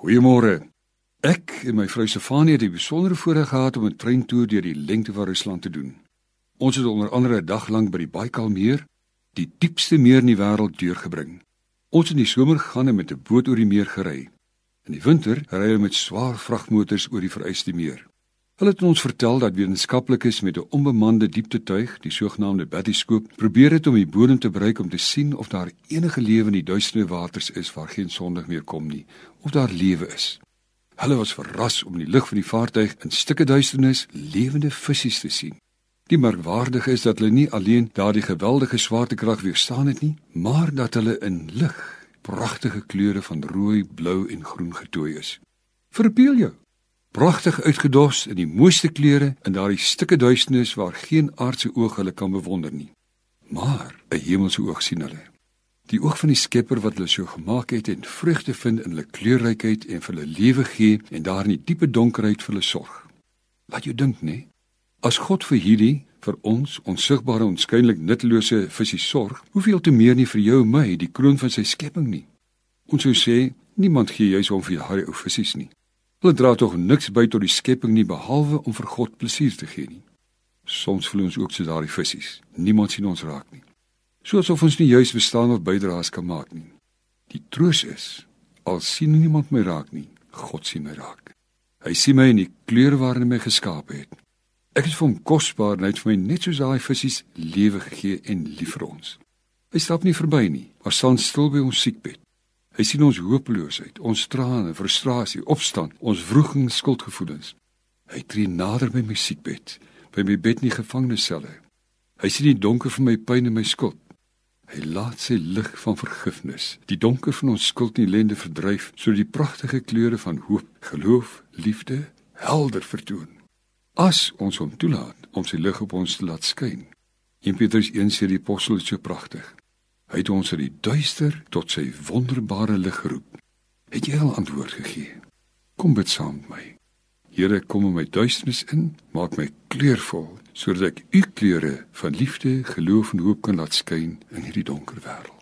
Goeiemôre. Ek en my vrou Stefanie het die besondere voorreg gehad om 'n treintoer deur die lengte van Rusland te doen. Ons het onder andere 'n dag lank by die Baikalmeer, die diepste meer in die wêreld, deurgebring. Ons het in die somer gegaan en met 'n boot oor die meer gery. In die winter ry hulle met swaar vragmotors oor die vereiste meer. Hulle het ons vertel dat wetenskaplikes met 'n onbemande dieptetuig, die sogenaamde bathyskoop, probeer het om die bodem te bereik om te sien of daar enige lewe in die duistere waters is waar geen sondig meer kom nie, of daar lewe is. Hulle was verras om in die lig van die vaartuig in stukke duisternis lewende visse te sien. Die merkwaardige is dat hulle nie alleen daardie geweldige swaartekrag weerstaan het nie, maar dat hulle in lig pragtige kleure van rooi, blou en groen getooi is. Verbeel jou. Pragtig uitgedos in die mooiste kleure in daardie stukke duisternis waar geen aardse oog hulle kan bewonder nie. Maar 'n hemelse oog sien hulle. Die oog van die Skepper wat hulle so gemaak het en vrugte vind in hulle kleurrykheid en vir hulle lewe gee en daar in die diepe donkerheid vir hulle sorg. Laat jou dink, nê? As God vir hierdie vir ons onsigbare onskynlik nuttelose visie sorg, hoeveel te meer nie vir jou en my, die kroon van sy skepping nie. Ons sou sê niemand gee juis om vir daai ou visies nie. Hulle dra tog niks by tot die skepping nie behalwe om vir God plesier te gee nie. Soms voel ons ook so daardie visse. Niemand sien ons raak nie. Soos of ons nie juis bestaan of bydraes kan maak nie. Die troos is al sien niemand my raak nie, God sien my raak. Hy sien my in die kleur waarin hy my geskaap het. Ek is vir hom kosbaar en hy het vir my net soos daai visse lewe gegee en lief vir ons. Hy stap nie verby nie, maar staan stil by ons siekbed. Hy sien ons hopeloosheid, ons trane, frustrasie, opstand, ons wroging, skuldgevoelens. Hy tree nader by my siekbed, by my bed in die gevangenisselle. Hy sien die donker van my pyn en my skuld. Hy laat sy lig van vergifnis, die donker van ons skuld en ellende verdryf, sodat die pragtige kleure van hoop, geloof, liefde helder vertoon. As ons hom toelaat om sy lig op ons te laat skyn. In Petrus 1 sê die apostel dit so pragtig. Hy het ons uit die duister tot sy wonderbare lig geroep. Het jy al antwoord gegee? Kom bid saam met my. Here, kom in my duisternis in, maak my kleurvol sodat ek u kleure van liefde, geloof en hoop kan laat skyn in hierdie donker wêreld.